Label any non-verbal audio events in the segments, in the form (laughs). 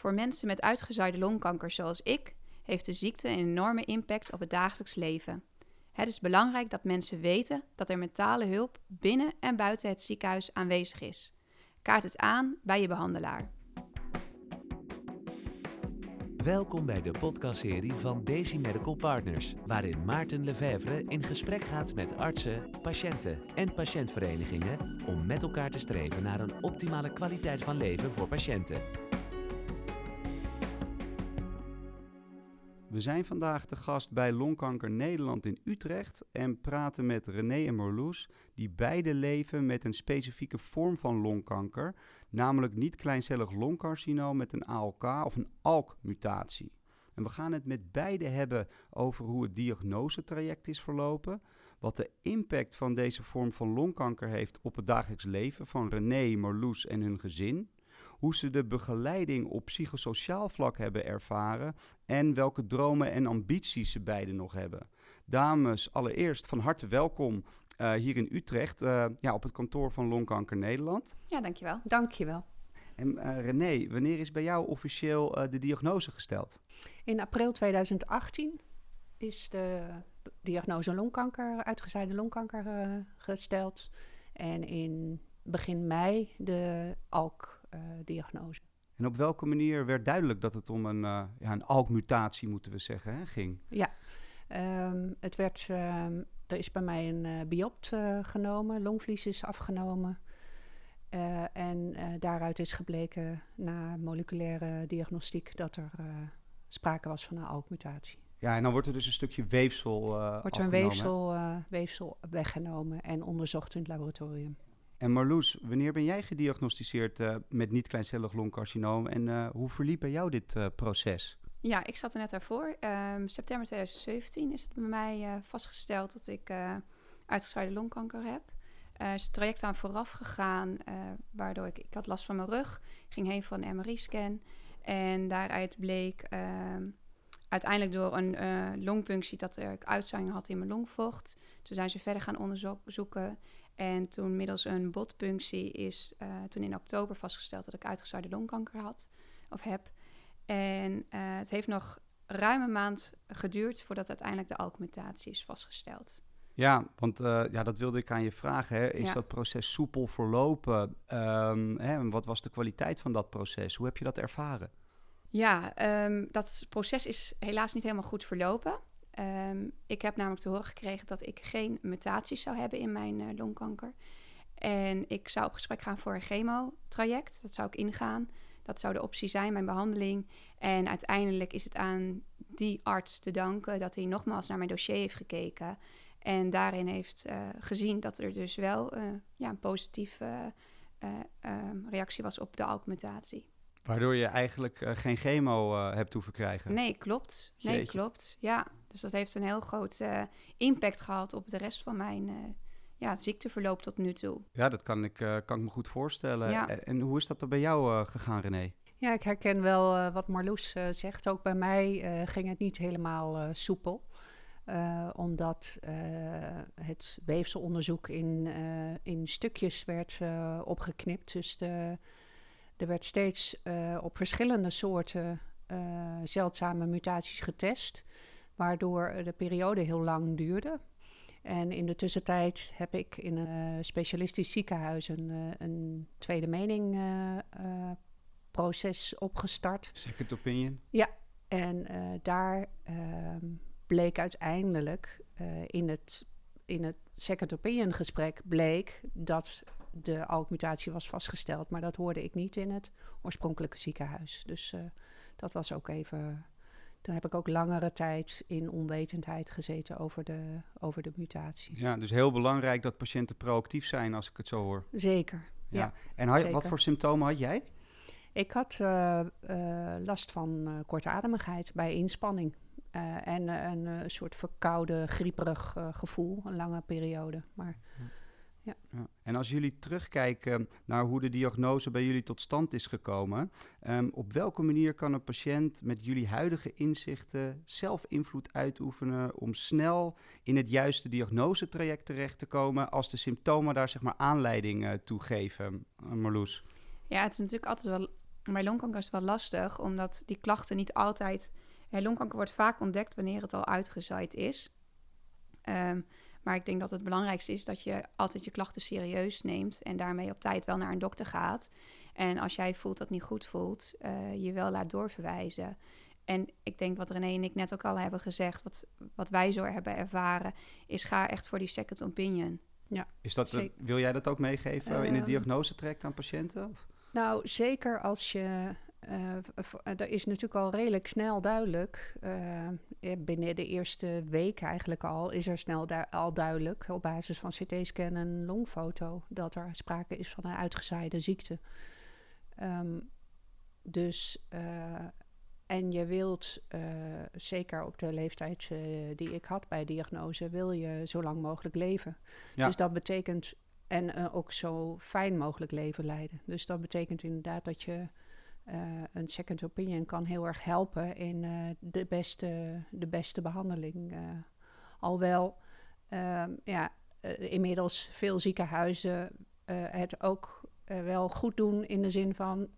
Voor mensen met uitgezaaide longkanker zoals ik heeft de ziekte een enorme impact op het dagelijks leven. Het is belangrijk dat mensen weten dat er mentale hulp binnen en buiten het ziekenhuis aanwezig is. Kaart het aan bij je behandelaar. Welkom bij de podcastserie van Daisy Medical Partners, waarin Maarten Lefevre in gesprek gaat met artsen, patiënten en patiëntverenigingen om met elkaar te streven naar een optimale kwaliteit van leven voor patiënten. We zijn vandaag te gast bij Longkanker Nederland in Utrecht en praten met René en Marloes, die beide leven met een specifieke vorm van longkanker, namelijk niet-kleincellig longcarcinoom met een ALK of een ALK-mutatie. En we gaan het met beide hebben over hoe het diagnosetraject is verlopen, wat de impact van deze vorm van longkanker heeft op het dagelijks leven van René, Marloes en hun gezin hoe ze de begeleiding op psychosociaal vlak hebben ervaren en welke dromen en ambities ze beiden nog hebben. Dames, allereerst van harte welkom uh, hier in Utrecht, uh, ja, op het kantoor van Longkanker Nederland. Ja, dankjewel. Dankjewel. En uh, René, wanneer is bij jou officieel de diagnose gesteld? In april 2018 is de diagnose longkanker, uitgezaaide longkanker gesteld. En in begin mei de ALK diagnose. En op welke manier werd duidelijk dat het om een, uh, ja, een ALK-mutatie, moeten we zeggen, hè, ging? Ja, um, het werd, um, er is bij mij een uh, biopt genomen, longvlies is afgenomen. en daaruit is gebleken na moleculaire diagnostiek dat er sprake was van een ALK-mutatie. Ja, en dan wordt er dus een stukje weefsel Wordt er een weefsel, weefsel weggenomen en onderzocht in het laboratorium. En Marloes, wanneer ben jij gediagnosticeerd uh, met niet-kleincellig longcarcinoom en uh, hoe verliep bij jou dit uh, proces? Ja, ik zat er net daarvoor. Um, september 2017 is het bij mij vastgesteld dat ik uitgezaaide longkanker heb. Er is het traject aan vooraf gegaan, waardoor ik, ik had last van mijn rug, ging heen voor een MRI-scan. En daaruit bleek ehm, uiteindelijk door een longpunctie dat ik uitzaaiing had in mijn longvocht. Toen zijn ze verder gaan onderzoeken en toen middels een botpunctie is uh, toen in oktober vastgesteld dat ik uitgezaaide longkanker had of heb. En uh, het heeft nog ruim een maand geduurd voordat uiteindelijk de alkmutatie is vastgesteld. Ja, want uh, ja, dat wilde ik aan je vragen. Hè. Is ja. dat proces soepel verlopen? Um, hè, wat was de kwaliteit van dat proces? Hoe heb je dat ervaren? Ja, um, dat proces is helaas niet helemaal goed verlopen. Um, ik heb namelijk te horen gekregen dat ik geen mutaties zou hebben in mijn uh, longkanker. En ik zou op gesprek gaan voor een chemotraject. Dat zou ik ingaan. Dat zou de optie zijn, mijn behandeling. En uiteindelijk is het aan die arts te danken dat hij nogmaals naar mijn dossier heeft gekeken. En daarin heeft uh, gezien dat er dus wel uh, ja, een positieve ehm, reactie was op de ALK-mutatie. Waardoor je eigenlijk geen chemo hebt hoeven krijgen. Nee, klopt. Nee, Jeetje. klopt. Ja, dus dat heeft een heel groot uh, impact gehad op de rest van mijn ja, ziekteverloop tot nu toe. Ja, dat kan ik, kan ik me goed voorstellen. Ja. En hoe is dat er bij jou gegaan, René? Ja, ik herken wel wat Marloes zegt. Ook bij mij ging het niet helemaal soepel. omdat het weefselonderzoek in, in stukjes werd opgeknipt. Dus de er werd steeds uh, op verschillende soorten uh, zeldzame mutaties getest, waardoor de periode heel lang duurde. En in de tussentijd heb ik in een specialistisch ziekenhuis een, een tweede mening uh, proces opgestart. Second opinion? Ja, en daar ehm, bleek uiteindelijk in het in het second opinion gesprek bleek dat de ALK-mutatie was vastgesteld. Maar dat hoorde ik niet in het oorspronkelijke ziekenhuis. Dus dat was ook even. Toen heb ik ook langere tijd in onwetendheid gezeten over de, over de mutatie. Ja, dus heel belangrijk dat patiënten proactief zijn, als ik het zo hoor. Zeker. Ja. ja en had, zeker. wat voor symptomen had jij? Ik had uh, uh, last van kortademigheid bij inspanning. en een soort verkoude, grieperig gevoel, een lange periode. Maar. Ja. Ja. ja. En als jullie terugkijken naar hoe de diagnose bij jullie tot stand is gekomen, um, op welke manier kan een patiënt met jullie huidige inzichten zelf invloed uitoefenen om snel in het juiste diagnosetraject terecht te komen als de symptomen daar zeg maar aanleiding uh, toe geven, uh, Marloes? Ja, het is natuurlijk altijd wel bij longkanker is het wel lastig, omdat die klachten niet altijd... Ja, longkanker wordt vaak ontdekt wanneer het al uitgezaaid is. Ehm, maar ik denk dat het belangrijkste is dat je altijd je klachten serieus neemt... en daarmee op tijd wel naar een dokter gaat. En als jij voelt dat het niet goed voelt, uh, je wel laat doorverwijzen. En ik denk wat René en ik net ook al hebben gezegd, wat, wat wij zo hebben ervaren, is ga echt voor die second opinion. Ja, is dat, wil jij dat ook meegeven uh, in het diagnosetraject aan patiënten? Of? Nou, zeker als je. Uh, er is natuurlijk al redelijk snel duidelijk. binnen de eerste week eigenlijk al. Is er snel du al duidelijk. op basis van CT-scan en longfoto. dat er sprake is van een uitgezaaide ziekte. Um, dus en je wilt, uh, zeker op de leeftijd uh, die ik had bij diagnose, wil je zo lang mogelijk leven. Ja. Dus dat betekent, en ook zo fijn mogelijk leven leiden. Dus dat betekent inderdaad dat je een second opinion kan heel erg helpen in de, beste, de beste behandeling. alhoewel, ehm, ja, inmiddels veel ziekenhuizen het ook wel goed doen in de zin van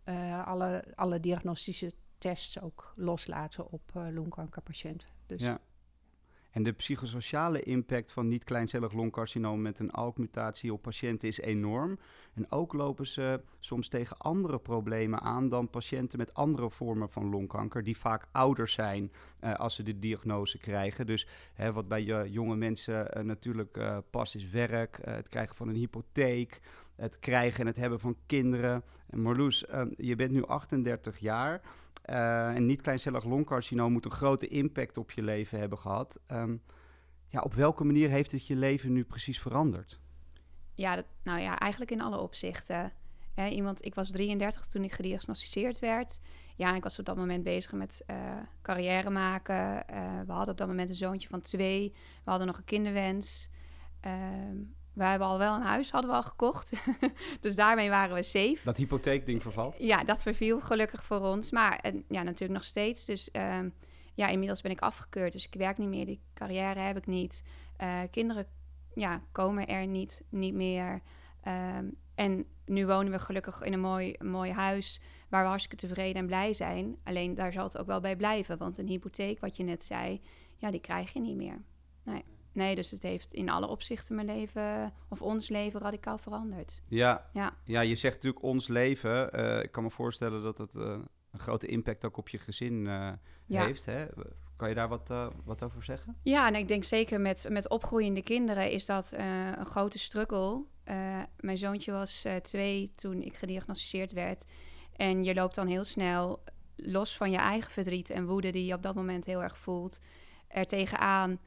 alle, alle diagnostische tests ook loslaten op uh, longkankerpatiënten. Dus ja. En de psychosociale impact van niet-kleincellig longcarcinoom met een ALK-mutatie op patiënten is enorm. En ook lopen ze soms tegen andere problemen aan dan patiënten met andere vormen van longkanker, die vaak ouder zijn uh, als ze de diagnose krijgen. Dus hè, wat bij uh, jonge mensen uh, natuurlijk past is werk, het krijgen van een hypotheek, het krijgen en het hebben van kinderen. En Marloes, je bent nu 38 jaar. Uh, en niet-kleincellig longcarcinoom moet een grote impact op je leven hebben gehad. Um, ja, op welke manier heeft het je leven nu precies veranderd? Ja, dat, nou ja, eigenlijk in alle opzichten. Iemand, ik was 33 toen ik gediagnosticeerd werd. Ja, ik was op dat moment bezig met uh, carrière maken. Uh, we hadden op dat moment een zoontje van twee. We hadden nog een kinderwens. Ehm, we hebben al wel een huis, hadden we al gekocht. (laughs) dus daarmee waren we safe. Dat hypotheekding vervalt? Ja, dat verviel gelukkig voor ons. Maar en, ja, natuurlijk nog steeds. Dus um, ja, inmiddels ben ik afgekeurd. Dus ik werk niet meer. Die carrière heb ik niet. Uh, kinderen ja, komen er niet, niet meer. Um, en nu wonen we gelukkig in een mooi, mooi huis waar we hartstikke tevreden en blij zijn. Alleen daar zal het ook wel bij blijven. Want een hypotheek, wat je net zei, ja, die krijg je niet meer. Nee. Nee, dus het heeft in alle opzichten mijn leven of ons leven radicaal veranderd. Ja, ja. ja je zegt natuurlijk ons leven. Uh, ik kan me voorstellen dat het uh, een grote impact ook op je gezin uh, ja. heeft. Hè? Kan je daar wat, wat over zeggen? Ja, en ik denk zeker met, met opgroeiende kinderen is dat een grote struggle. mijn zoontje was twee toen ik gediagnosticeerd werd. En je loopt dan heel snel los van je eigen verdriet en woede die je op dat moment heel erg voelt, er tegenaan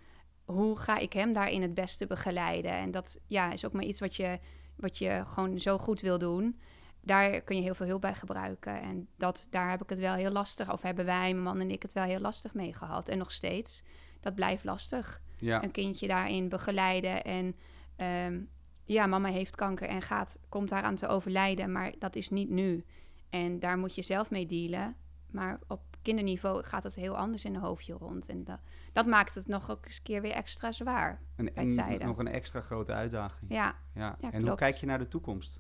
hoe ga ik hem daarin het beste begeleiden? En dat ja, is ook maar iets wat je, wat je gewoon zo goed wil doen. Daar kun je heel veel hulp bij gebruiken. En dat, daar heb ik het wel heel lastig, of hebben wij, mijn man en ik, het wel heel lastig mee gehad. En nog steeds, dat blijft lastig. Ja. Een kindje daarin begeleiden. En um, ja, mama heeft kanker en gaat, komt daaraan te overlijden, maar dat is niet nu. En daar moet je zelf mee dealen. Maar op kinderniveau gaat het heel anders in een hoofdje rond. En dat, dat maakt het nog ook eens een keer weer extra zwaar. En, en nog een extra grote uitdaging. Ja. ja. en hoe kijk je naar de toekomst?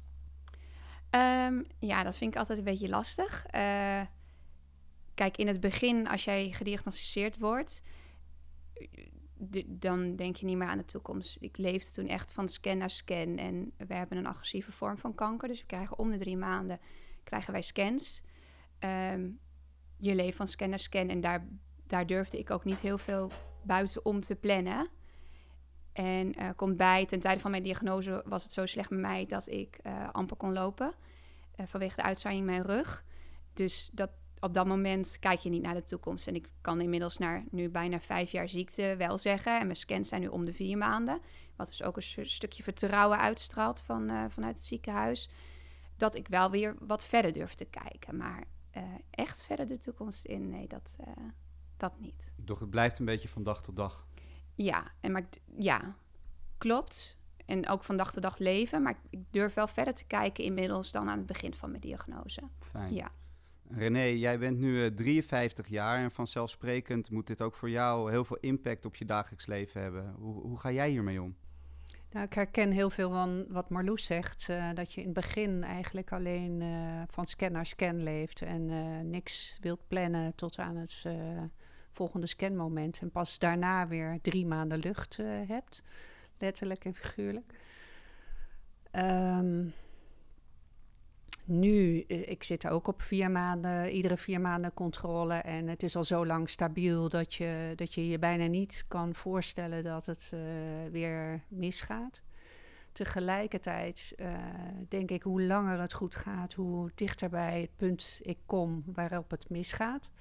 Um, ja, dat vind ik altijd een beetje lastig. Uh, kijk, in het begin, als jij gediagnosticeerd wordt, dan denk je niet meer aan de toekomst. Ik leefde toen echt van scan naar scan. En we hebben een agressieve vorm van kanker. Dus we krijgen om de drie maanden krijgen wij scans. Um, je leeft van scan naar scan. En daar, daar durfde ik ook niet heel veel buitenom te plannen. En uh, komt bij, ten tijde van mijn diagnose was het zo slecht met mij dat ik uh, amper kon lopen. Uh, vanwege de uitzaaiing in mijn rug. Dus dat, op dat moment kijk je niet naar de toekomst. En ik kan inmiddels na nu bijna vijf jaar ziekte wel zeggen. En mijn scans zijn nu om de vier maanden. Wat dus ook een stukje vertrouwen uitstraalt van, vanuit het ziekenhuis. Dat ik wel weer wat verder durf te kijken. Maar uh, echt verder de toekomst in. Nee, dat, uh, dat niet. Doch het blijft een beetje van dag tot dag. Ja, en maar, ja, klopt. En ook van dag tot dag leven. Maar ik durf wel verder te kijken inmiddels dan aan het begin van mijn diagnose. Fijn. Ja. René, jij bent nu uh, eh, 53 jaar en vanzelfsprekend moet dit ook voor jou heel veel impact op je dagelijks leven hebben. Hoe, hoe ga jij hiermee om? Nou, ik herken heel veel van wat Marloes zegt. eh, dat je in het begin eigenlijk alleen eh, van scan naar scan leeft. En eh, niks wilt plannen tot aan het volgende scanmoment. En pas daarna weer drie maanden lucht hebt. Letterlijk en figuurlijk. Ehm, nu, eh, ik zit ook op vier maanden, iedere vier maanden controle. En het is al zo lang stabiel dat je dat je, je bijna niet kan voorstellen dat het eh, weer misgaat. Tegelijkertijd eh, denk ik, hoe langer het goed gaat, hoe dichter bij het punt ik kom waarop het misgaat.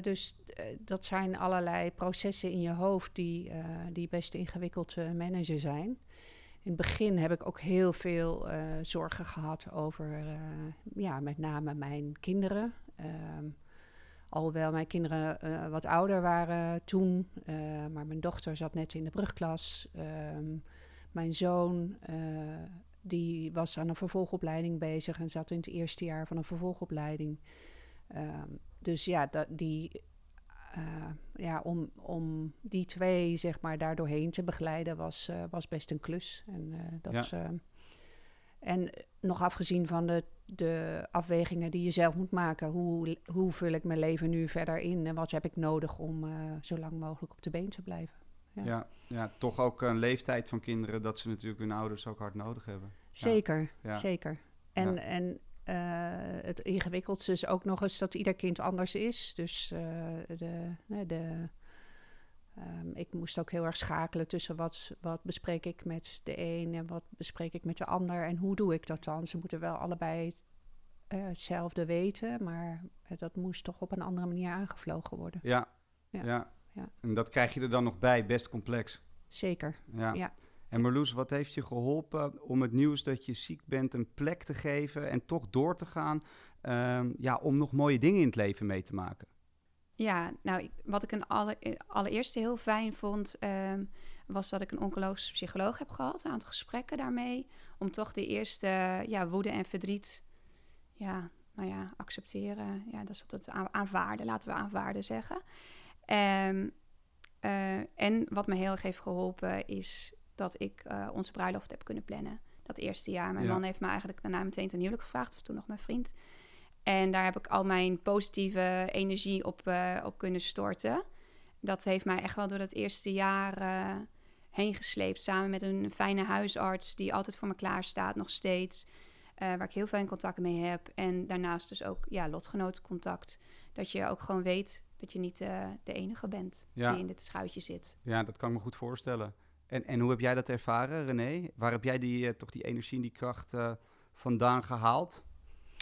Dus dat zijn allerlei processen in je hoofd die, die best ingewikkeld te managen zijn. In het begin heb ik ook heel veel eh, zorgen gehad over, eh, ja, met name mijn kinderen. Ehm, alhoewel mijn kinderen eh, wat ouder waren toen, maar mijn dochter zat net in de brugklas. Ehm, mijn zoon, die was aan een vervolgopleiding bezig en zat in het eerste jaar van een vervolgopleiding. Ehm, dus ja, dat, die, eh, ja om, om die twee zeg maar daar doorheen te begeleiden was, eh, was best een klus. En, eh, dat, eh, en nog afgezien van de, de afwegingen die je zelf moet maken. Hoe, hoe vul ik mijn leven nu verder in en wat heb ik nodig om zo lang mogelijk op de been te blijven? Ja. Ja. Ja, toch ook een leeftijd van kinderen dat ze natuurlijk hun ouders ook hard nodig hebben. Zeker, Ja. zeker. En, Ja. en het ingewikkeldste is ook nog eens dat ieder kind anders is. Dus eh, de, nee, de, ehm, ik moest ook heel erg schakelen tussen wat, wat bespreek ik met de een en wat bespreek ik met de ander. En hoe doe ik dat dan? Ze moeten wel allebei eh, hetzelfde weten, maar dat moest toch op een andere manier aangevlogen worden. Ja. Ja. Ja. Ja. En dat krijg je er dan nog bij, best complex. Zeker. Ja. Ja. En Marloes, wat heeft je geholpen om het nieuws dat je ziek bent een plek te geven en toch door te gaan, ehm, ja, om nog mooie dingen in het leven mee te maken? Ja, nou, wat ik een alle, allereerste heel fijn vond, ehm, was dat ik een oncologisch psycholoog heb gehad, een aantal gesprekken daarmee, om toch de eerste ja, woede en verdriet, ja, nou ja, accepteren. Ja, dat is altijd aan- aanvaarden, laten we aanvaarden zeggen. Ehm, eh, en wat me heel erg heeft geholpen, is dat ik eh, onze bruiloft heb kunnen plannen. Dat eerste jaar. Mijn Ja. man heeft me eigenlijk daarna meteen ten huwelijk gevraagd, of toen nog mijn vriend. En daar heb ik al mijn positieve energie op, eh, op kunnen storten. Dat heeft mij echt wel door dat eerste jaar eh, heen gesleept. Samen met een fijne huisarts die altijd voor me klaar staat, nog steeds. waar ik heel veel in contact mee heb. En daarnaast dus ook ja, lotgenotencontact. Dat je ook gewoon weet dat je niet de enige bent Ja. die in dit schuitje zit. Ja, dat kan ik me goed voorstellen. En, en hoe heb jij dat ervaren, René? Waar heb jij die, eh, toch die energie en die kracht eh, vandaan gehaald?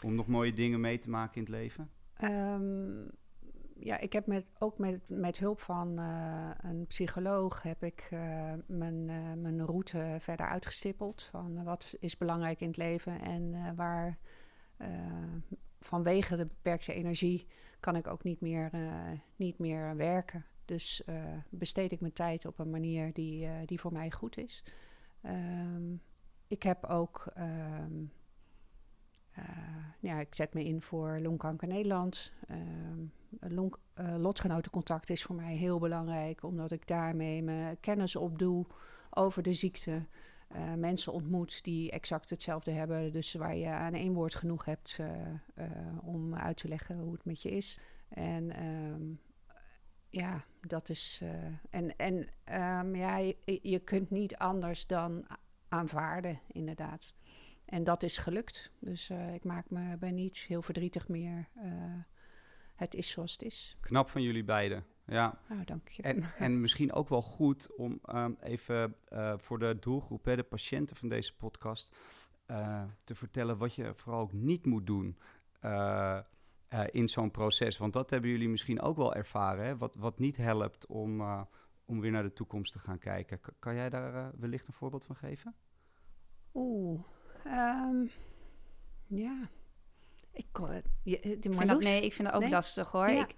Om nog mooie dingen mee te maken in het leven? Ehm, ja, ik heb met, ook met, met hulp van eh, een psycholoog heb ik mijn, mijn route verder uitgestippeld. Van wat is belangrijk in het leven en waar vanwege de beperkte energie kan ik ook niet meer, niet meer werken. Dus eh, besteed ik mijn tijd op een manier die, eh, die voor mij goed is. Ehm, ik heb ook ehm, eh, ja, ik zet me in voor Longkanker Nederland. Ehm, long, lotgenotencontact is voor mij heel belangrijk, omdat ik daarmee mijn kennis opdoe over de ziekte. Mensen ontmoet die exact hetzelfde hebben, dus waar je aan één woord genoeg hebt om uit te leggen hoe het met je is. En ja, dat is. eh, en en ehm, ja, je, je kunt niet anders dan aanvaarden, inderdaad. En dat is gelukt. Dus eh, ik maak me ben niet heel verdrietig meer. Eh, het is zoals het is. Knap van jullie beiden. Ja. Nou, dank je. En, en misschien ook wel goed om ehm, even voor de doelgroep, hè, de patiënten van deze podcast, te vertellen wat je vooral ook niet moet doen eh, in zo'n proces. Want dat hebben jullie misschien ook wel ervaren, hè? Wat, wat niet helpt om, eh, om weer naar de toekomst te gaan kijken. K- kan jij daar eh, wellicht een voorbeeld van geven? Oeh. ehm, ja. Ik kon het. Vind dat, Marloes? nee, ik vind dat ook Nee? lastig hoor. Ja. Ik,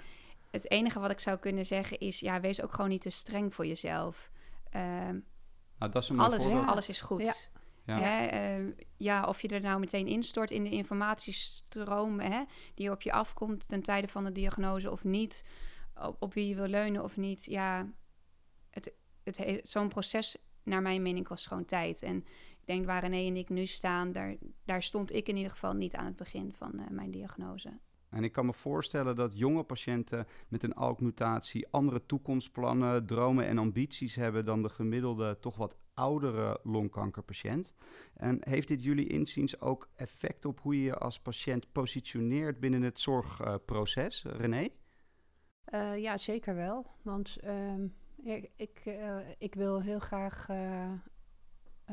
het enige wat ik zou kunnen zeggen is, ja, wees ook gewoon niet te streng voor jezelf. Ehm, Nou, dat is een alles, alles is goed. Ja. Ja. Hè, ehm, ja, of je er nou meteen instort in de informatiestroom hè, die op je afkomt ten tijde van de diagnose of niet, op, op wie je wil leunen of niet. Ja, het, het he- zo'n proces naar mijn mening kost gewoon tijd. En ik denk waar René en ik nu staan, daar, daar stond ik in ieder geval niet aan het begin van eh, mijn diagnose. En ik kan me voorstellen dat jonge patiënten met een ALK-mutatie andere toekomstplannen, dromen en ambities hebben dan de gemiddelde, toch wat oudere longkankerpatiënt. En heeft dit jullie inziens ook effect op hoe je je als patiënt positioneert binnen het zorgproces, René? Uh, ja, zeker wel. Want ehm, ik, uh, ik, wil heel graag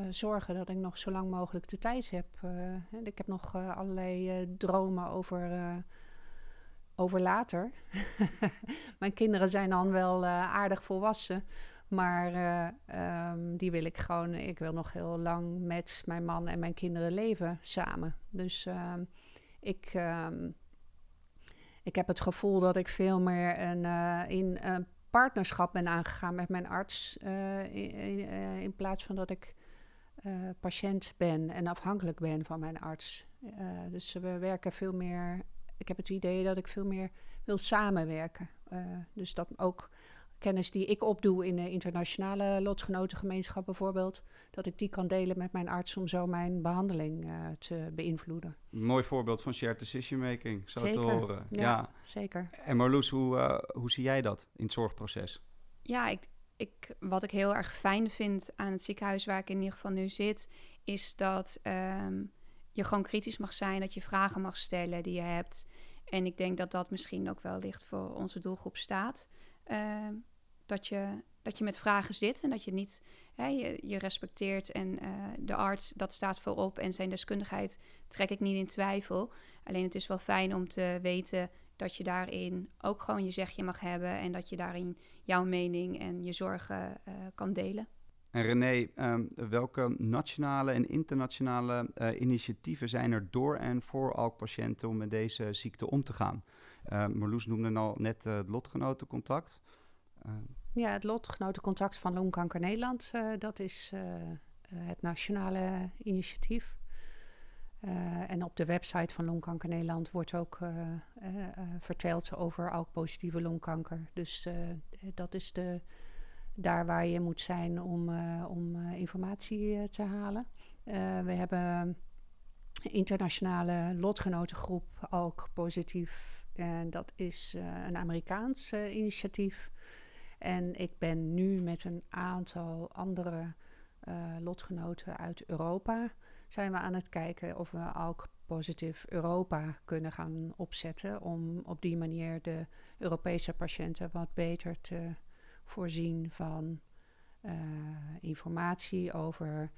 zorgen dat ik nog zo lang mogelijk de tijd heb. ik heb nog allerlei dromen over over later. (laughs) Mijn kinderen zijn dan wel aardig volwassen. Maar uh, um, die wil ik gewoon. Ik wil nog heel lang met mijn man en mijn kinderen leven samen. Dus um, ik, um, ik heb het gevoel dat ik veel meer een, uh, in een partnerschap ben aangegaan met mijn arts. Uh, in, in, plaats van dat ik patiënt ben en afhankelijk ben van mijn arts. dus we werken veel meer ik heb het idee dat ik veel meer wil samenwerken. Dus dat ook kennis die ik opdoe in de internationale lotsgenotengemeenschap bijvoorbeeld, dat ik die kan delen met mijn arts om zo mijn behandeling uh, te beïnvloeden. mooi voorbeeld van shared decision making, zo zeker. te horen. Ja, ja. zeker. En Marloes, hoe, uh, hoe zie jij dat in het zorgproces? Ja, ik, ik, wat ik heel erg fijn vind aan het ziekenhuis waar ik in ieder geval nu zit, is dat um, je gewoon kritisch mag zijn, dat je vragen mag stellen die je hebt. En ik denk dat dat misschien ook wel ligt voor onze doelgroep staat. Uh, dat, je, dat je met vragen zit en dat je niet hè, je, je respecteert. En uh, de arts, dat staat voorop. En zijn deskundigheid trek ik niet in twijfel. Alleen het is wel fijn om te weten dat je daarin ook gewoon je zegje mag hebben. En dat je daarin jouw mening en je zorgen uh, kan delen. En René, um, welke nationale en internationale uh, initiatieven zijn er door en voor ALK-patiënten om met deze ziekte om te gaan? Uh, Marloes noemde al net het lotgenotencontact. Ja, het lotgenotencontact van Longkanker Nederland, dat is het nationale initiatief. en op de website van Longkanker Nederland wordt ook verteld over ALK-positieve longkanker. Dus dat is de daar waar je moet zijn om, om informatie te halen. we hebben internationale lotgenotengroep ALK Positief. En dat is een Amerikaans initiatief. En ik ben nu met een aantal andere lotgenoten uit Europa... zijn we aan het kijken of we ALK Positief Europa kunnen gaan opzetten... om op die manier de Europese patiënten wat beter te voorzien van uh, informatie over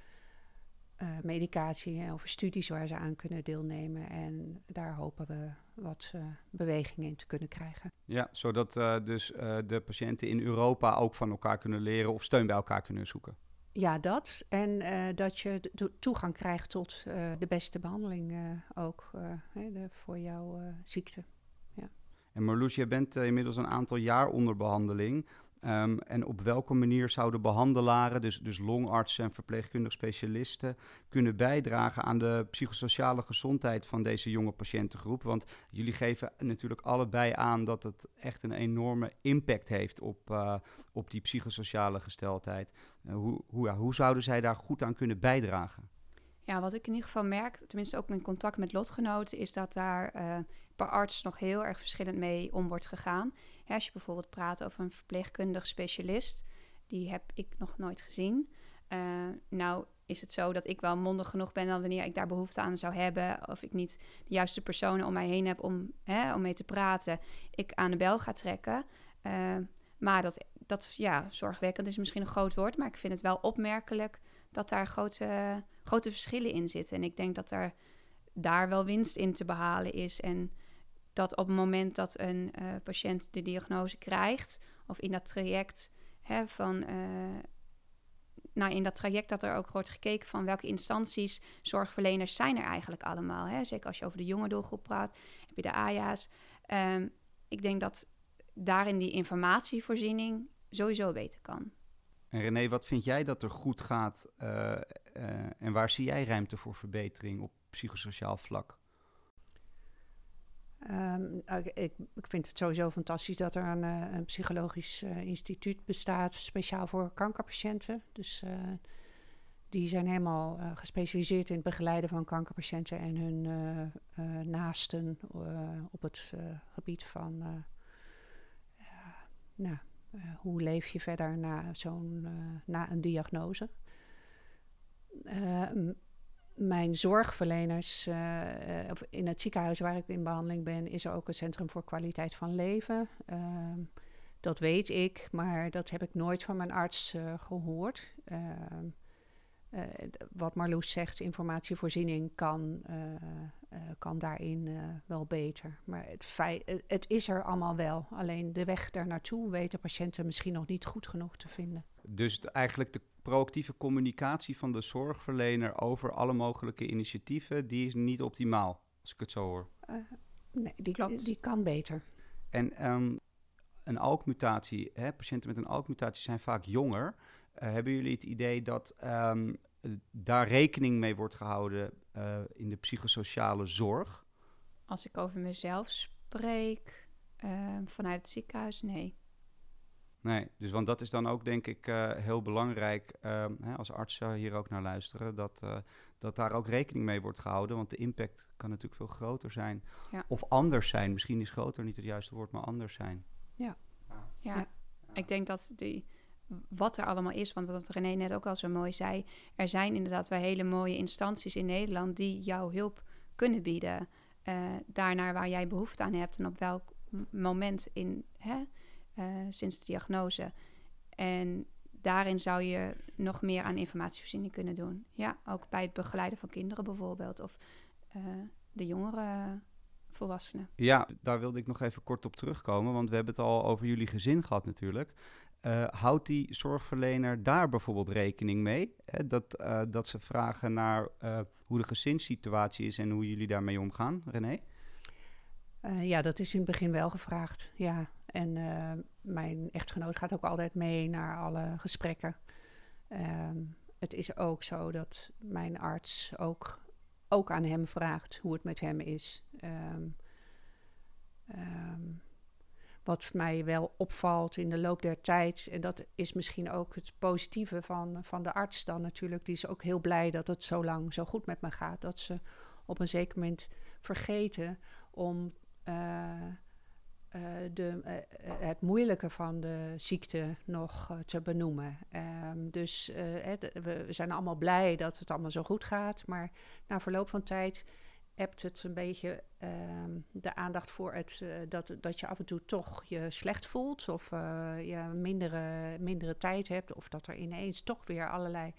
uh, medicatie over studies waar ze aan kunnen deelnemen. En daar hopen we wat uh, beweging in te kunnen krijgen. Ja, zodat dus de patiënten in Europa ook van elkaar kunnen leren of steun bij elkaar kunnen zoeken. Ja, dat. En dat je toegang krijgt tot de beste behandeling ook de, voor jouw ziekte. Ja. En Marloes, je bent inmiddels een aantal jaar onder behandeling. Um, en op welke manier zouden behandelaren, dus, dus longartsen en verpleegkundig specialisten, kunnen bijdragen aan de psychosociale gezondheid van deze jonge patiëntengroep? Want jullie geven natuurlijk allebei aan dat het echt een enorme impact heeft op, uh, op die psychosociale gesteldheid. Uh, hoe, hoe, hoe zouden zij daar goed aan kunnen bijdragen? Ja, wat ik in ieder geval merk, tenminste ook in contact met lotgenoten, is dat daar uh, per arts nog heel erg verschillend mee om wordt gegaan. als je bijvoorbeeld praat over een verpleegkundig specialist, die heb ik nog nooit gezien. Uh, nou is het zo dat ik wel mondig genoeg ben dan wanneer ik daar behoefte aan zou hebben, of ik niet de juiste personen om mij heen heb om, hè, om mee te praten, ik aan de bel ga trekken. Uh, maar dat, dat ja, zorgwekkend is misschien een groot woord, maar ik vind het wel opmerkelijk dat daar grote, grote verschillen in zitten. En ik denk dat er daar wel winst in te behalen is. En dat op het moment dat een uh, patiënt de diagnose krijgt, of in dat traject hè, van. Uh, nou, in dat traject dat er ook wordt gekeken van welke instanties, zorgverleners zijn er eigenlijk allemaal. Hè? Zeker als je over de jonge doelgroep praat, heb je de AJA's. Um, ik denk dat daarin die informatievoorziening sowieso beter kan. En René, wat vind jij dat er goed gaat uh, en waar zie jij ruimte voor verbetering op psychosociaal vlak? Ehm, ik, ik, vind het sowieso fantastisch dat er een, eh, een psychologisch eh, instituut bestaat, speciaal voor kankerpatiënten. Dus eh, die zijn helemaal gespecialiseerd in het begeleiden van kankerpatiënten en hun naasten op het gebied van nou, hoe leef je verder na, zo'n, na een diagnose. Eh, m- mijn zorgverleners, of in het ziekenhuis waar ik in behandeling ben, is er ook een centrum voor kwaliteit van leven. Ehm, dat weet ik, maar dat heb ik nooit van mijn arts eh, gehoord. Ehm, eh, wat Marloes zegt, informatievoorziening kan, kan daarin wel beter. Maar het, feit, het, is er allemaal wel. Alleen de weg daar naartoe weten patiënten misschien nog niet goed genoeg te vinden. Dus eigenlijk de proactieve communicatie van de zorgverlener over alle mogelijke initiatieven, die is niet optimaal, als ik het zo hoor. Eh, nee, die, Klopt. die kan beter. En ehm, een ALK-mutatie, hè, patiënten met een ALK-mutatie zijn vaak jonger. Eh, hebben jullie het idee dat ehm, eh, daar rekening mee wordt gehouden eh, in de psychosociale zorg? Als ik over mezelf spreek, eh, vanuit het ziekenhuis, nee. Nee, dus want dat is dan ook denk ik eh, heel belangrijk ehm, hè, als artsen hier ook naar luisteren, dat, eh, dat daar ook rekening mee wordt gehouden, want de impact kan natuurlijk veel groter zijn. Ja. Of anders zijn, misschien is groter niet het juiste woord, maar anders zijn. Ja, Ja. ik denk dat die, wat er allemaal is, want wat René net ook al zo mooi zei, er zijn inderdaad wel hele mooie instanties in Nederland die jouw hulp kunnen bieden. eh daarnaar waar jij behoefte aan hebt en op welk moment in, hè, eh, sinds de diagnose. En daarin zou je nog meer aan informatievoorziening kunnen doen. Ja, ook bij het begeleiden van kinderen bijvoorbeeld, of eh, de jongere volwassenen. Ja, daar wilde ik nog even kort op terugkomen, want we hebben het al over jullie gezin gehad natuurlijk. Eh, houdt die zorgverlener daar bijvoorbeeld rekening mee? Hè, dat, eh, dat ze vragen naar eh, hoe de gezinssituatie is en hoe jullie daarmee omgaan, René? Eh, ja, dat is in het begin wel gevraagd. Ja. En eh, mijn echtgenoot gaat ook altijd mee naar alle gesprekken. Ehm, het is ook zo dat mijn arts ook, ook aan hem vraagt hoe het met hem is. Ehm, ehm, wat mij wel opvalt in de loop der tijd, en dat is misschien ook het positieve van, van de arts dan natuurlijk, die is ook heel blij dat het zo lang zo goed met me gaat. Dat ze op een zeker moment vergeten om eh, eh, de, eh, eh, het moeilijke van de ziekte nog te benoemen. Ehm, dus we zijn allemaal blij dat het allemaal zo goed gaat. Maar na verloop van tijd hebt het een beetje ehm, de aandacht voor het, dat, dat je af en toe toch je slecht voelt. Of je mindere, mindere tijd hebt. Of dat er ineens toch weer allerlei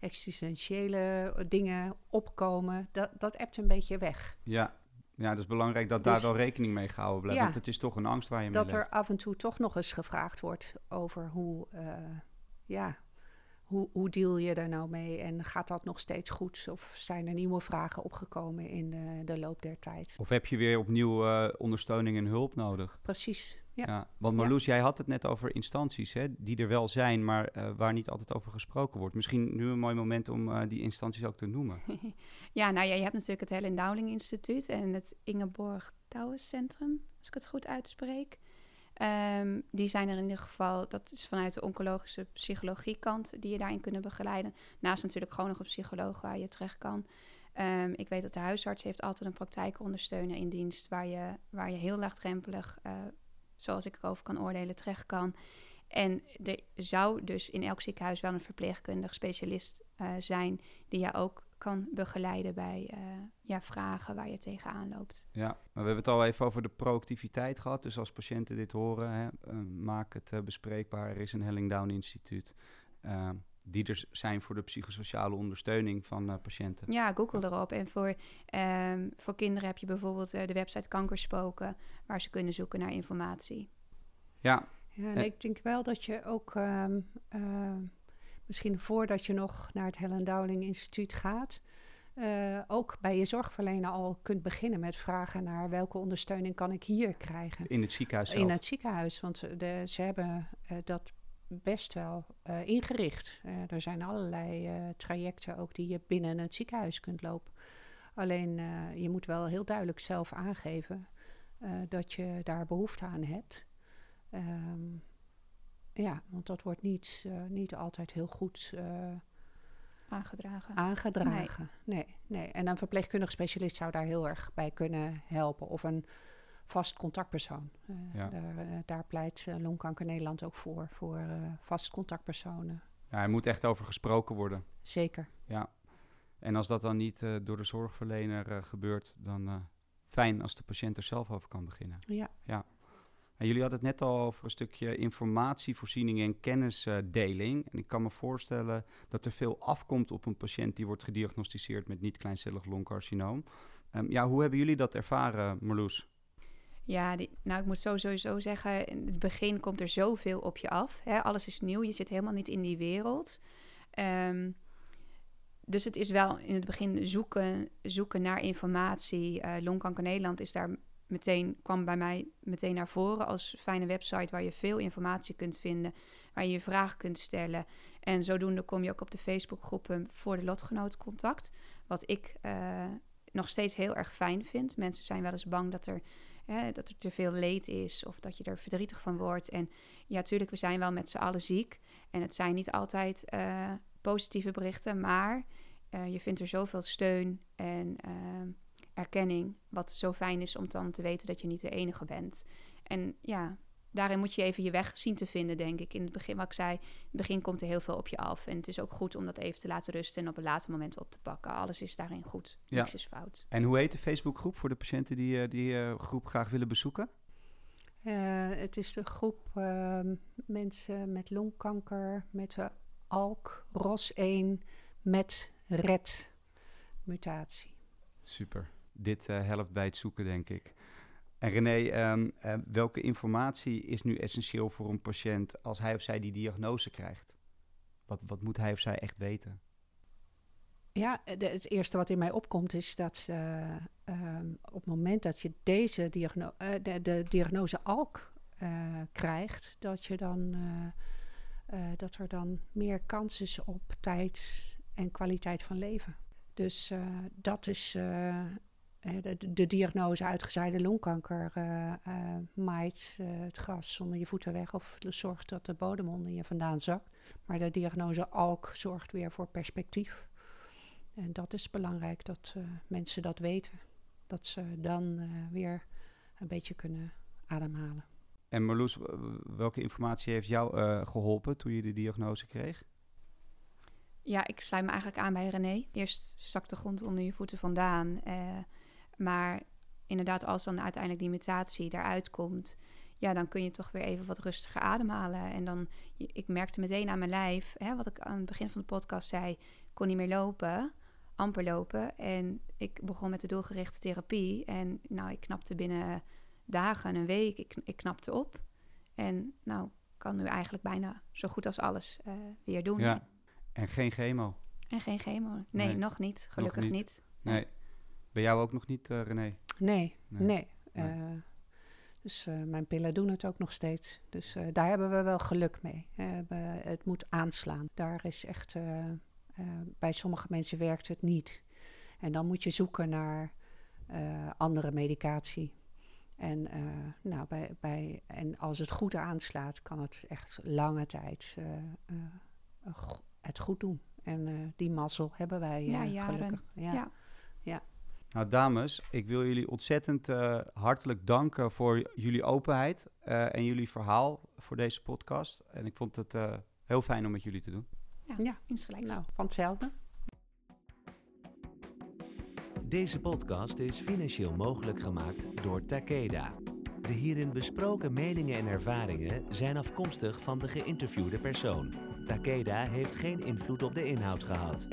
existentiële dingen opkomen. Dat, dat ebt een beetje weg. Ja, ja dat is belangrijk dat Dus- daar wel rekening mee gehouden blijft. Ja. Want het is toch een angst waar je mee dat er leeft. af en toe toch nog eens gevraagd wordt over hoe, eh, ja, hoe, hoe deal je daar nou mee en gaat dat nog steeds goed? Of zijn er nieuwe vragen opgekomen in de, de loop der tijd? Of heb je weer opnieuw eh, ondersteuning en hulp nodig? Precies, ja. Ja. want Marloes, jij had het net over instanties hè, die er wel zijn, maar eh, waar niet altijd over gesproken wordt. Misschien nu een mooi moment om eh, die instanties ook te noemen. (laughs) Ja, nou ja, je hebt natuurlijk het Helen Dowling Instituut en het Ingeborg Douwes Centrum, als ik het goed uitspreek. Ehm, die zijn er in ieder geval, dat is vanuit de oncologische psychologie kant, die je daarin kunnen begeleiden. Naast natuurlijk gewoon nog een psycholoog waar je terecht kan. Ehm, ik weet dat de huisarts heeft altijd een praktijkondersteuner in dienst, waar je, waar je heel laagdrempelig, eh, zoals ik erover kan oordelen, terecht kan. En er zou dus in elk ziekenhuis wel een verpleegkundig specialist eh, zijn die je ook kan begeleiden bij eh, ja, vragen waar je tegenaan loopt. Ja, maar we hebben het al even over de proactiviteit gehad. Dus als patiënten dit horen, hè, eh, maak het eh, bespreekbaar. Er is een Helling Down Instituut die er zijn voor de psychosociale ondersteuning van eh, patiënten. Ja, google erop. En voor, ehm, voor kinderen heb je bijvoorbeeld de website Kankerspoken, waar ze kunnen zoeken naar informatie. Ja, Ja, en ik denk wel dat je ook ehm, ehm, misschien voordat je nog naar het Helen Dowling Instituut gaat, eh, ook bij je zorgverlener al kunt beginnen met vragen naar welke ondersteuning kan ik hier krijgen. in het ziekenhuis zelf. In het ziekenhuis, want ze- de, ze hebben eh, dat best wel eh, ingericht. Eh, er zijn allerlei eh, trajecten ook die je binnen het ziekenhuis kunt lopen. Alleen eh, je moet wel heel duidelijk zelf aangeven eh, dat je daar behoefte aan hebt. Ehm, ja, want dat wordt niet, eh, niet altijd heel goed eh, Aangedragen. aangedragen. Nee. nee, En een verpleegkundig specialist zou daar heel erg bij kunnen helpen. Of een vast contactpersoon. Eh, Ja. daar, daar pleit Longkanker Nederland ook voor, voor eh, vast contactpersonen. Ja, er moet echt over gesproken worden. Zeker. Ja. En als dat dan niet eh, door de zorgverlener gebeurt, dan eh, fijn als de patiënt er zelf over kan beginnen. Ja. Jullie hadden het net al over een stukje informatievoorziening en kennisdeling. En ik kan me voorstellen dat er veel afkomt op een patiënt die wordt gediagnosticeerd met niet-kleincellig longcarcinoom. Ehm, ja, hoe hebben jullie dat ervaren, Marloes? Ja, nou ik moet sowieso zeggen, in het begin komt er zoveel op je af. Hè? Alles is nieuw, je zit helemaal niet in die wereld. Ehm, dus het is wel in het begin zoeken, zoeken naar informatie. Eh, Longkanker Nederland is daar meteen, kwam bij mij meteen naar voren als fijne website waar je veel informatie kunt vinden, waar je je vragen kunt stellen. En zodoende kom je ook op de Facebookgroepen voor de lotgenotencontact. Wat ik eh, nog steeds heel erg fijn vind. Mensen zijn wel eens bang dat er dat er te veel leed is of dat je er verdrietig van wordt. En ja, tuurlijk, we zijn wel met z'n allen ziek. En het zijn niet altijd eh, positieve berichten, maar eh, je vindt er zoveel steun en eh, erkenning. Wat zo fijn is om dan te weten dat je niet de enige bent. En ja, daarin moet je even je weg zien te vinden, denk ik. In het begin, wat ik zei, in het begin komt er heel veel op je af. En het is ook goed om dat even te laten rusten en op een later moment op te pakken. Alles is daarin goed. Ja. Niks is fout. En hoe heet de Facebookgroep voor de patiënten die eh, die eh, groep graag willen bezoeken? Eh, het is de groep ehm, mensen met longkanker, met de ALK, ROS1, met RED-mutatie. Super. Dit eh, helpt bij het zoeken, denk ik. En René, ehm, eh, welke informatie is nu essentieel voor een patiënt als hij of zij die diagnose krijgt? Wat, wat moet hij of zij echt weten? Ja, de- het eerste wat in mij opkomt is dat eh, ehm, op het moment dat je deze diagno eh, de, diagnose ALK eh, krijgt, dat, je dan, eh, eh, dat er dan meer kans is op tijd en kwaliteit van leven. Dus eh, dat is eh, eh, de, de diagnose uitgezaaide longkanker eh, eh, maait eh, het gras onder je voeten weg of zorgt dat de bodem onder je vandaan zakt. Maar de diagnose ALK zorgt weer voor perspectief. En dat is belangrijk dat eh, mensen dat weten. Dat ze dan eh, weer een beetje kunnen ademhalen. En Marloes, welke informatie heeft jou eh, geholpen toen je de diagnose kreeg? Ja, ik sluit me eigenlijk aan bij René. Eerst zakt de grond onder je voeten vandaan. Maar inderdaad, als dan uiteindelijk die mutatie eruit komt... ja, dan kun je toch weer even wat rustiger ademhalen. En dan, ik merkte meteen aan mijn lijf... Hè, wat ik aan het begin van de podcast zei... ik kon niet meer lopen, amper lopen. En ik begon met de doelgerichte therapie. En nou, ik knapte binnen dagen, een week, ik, ik knapte op. En nou, kan nu eigenlijk bijna zo goed als alles eh, weer doen. Ja. En geen chemo? En geen chemo. Nee, Nee, nog niet. Gelukkig niet. niet. Nee. Bij jou ook nog niet, eh, René? Nee, Nee. Eh, dus eh, mijn pillen doen het ook nog steeds. Dus eh, daar hebben we wel geluk mee. Het moet aanslaan. Daar is echt... eh, eh, bij sommige mensen werkt het niet. En dan moet je zoeken naar eh, andere medicatie. En, eh, nou, bij, bij, en als het goed aanslaat, kan het echt lange tijd eh, eh, het goed doen. En eh, die mazzel hebben wij Ja, gelukkig. Ja. Nou, dames, ik wil jullie ontzettend eh, hartelijk danken voor jullie openheid eh, en jullie verhaal voor deze podcast. En ik vond het eh, heel fijn om met jullie te doen. Ja, Ja. insgelijks. Nou, van hetzelfde. Deze podcast is financieel mogelijk gemaakt door Takeda. De hierin besproken meningen en ervaringen zijn afkomstig van de geïnterviewde persoon. Takeda heeft geen invloed op de inhoud gehad.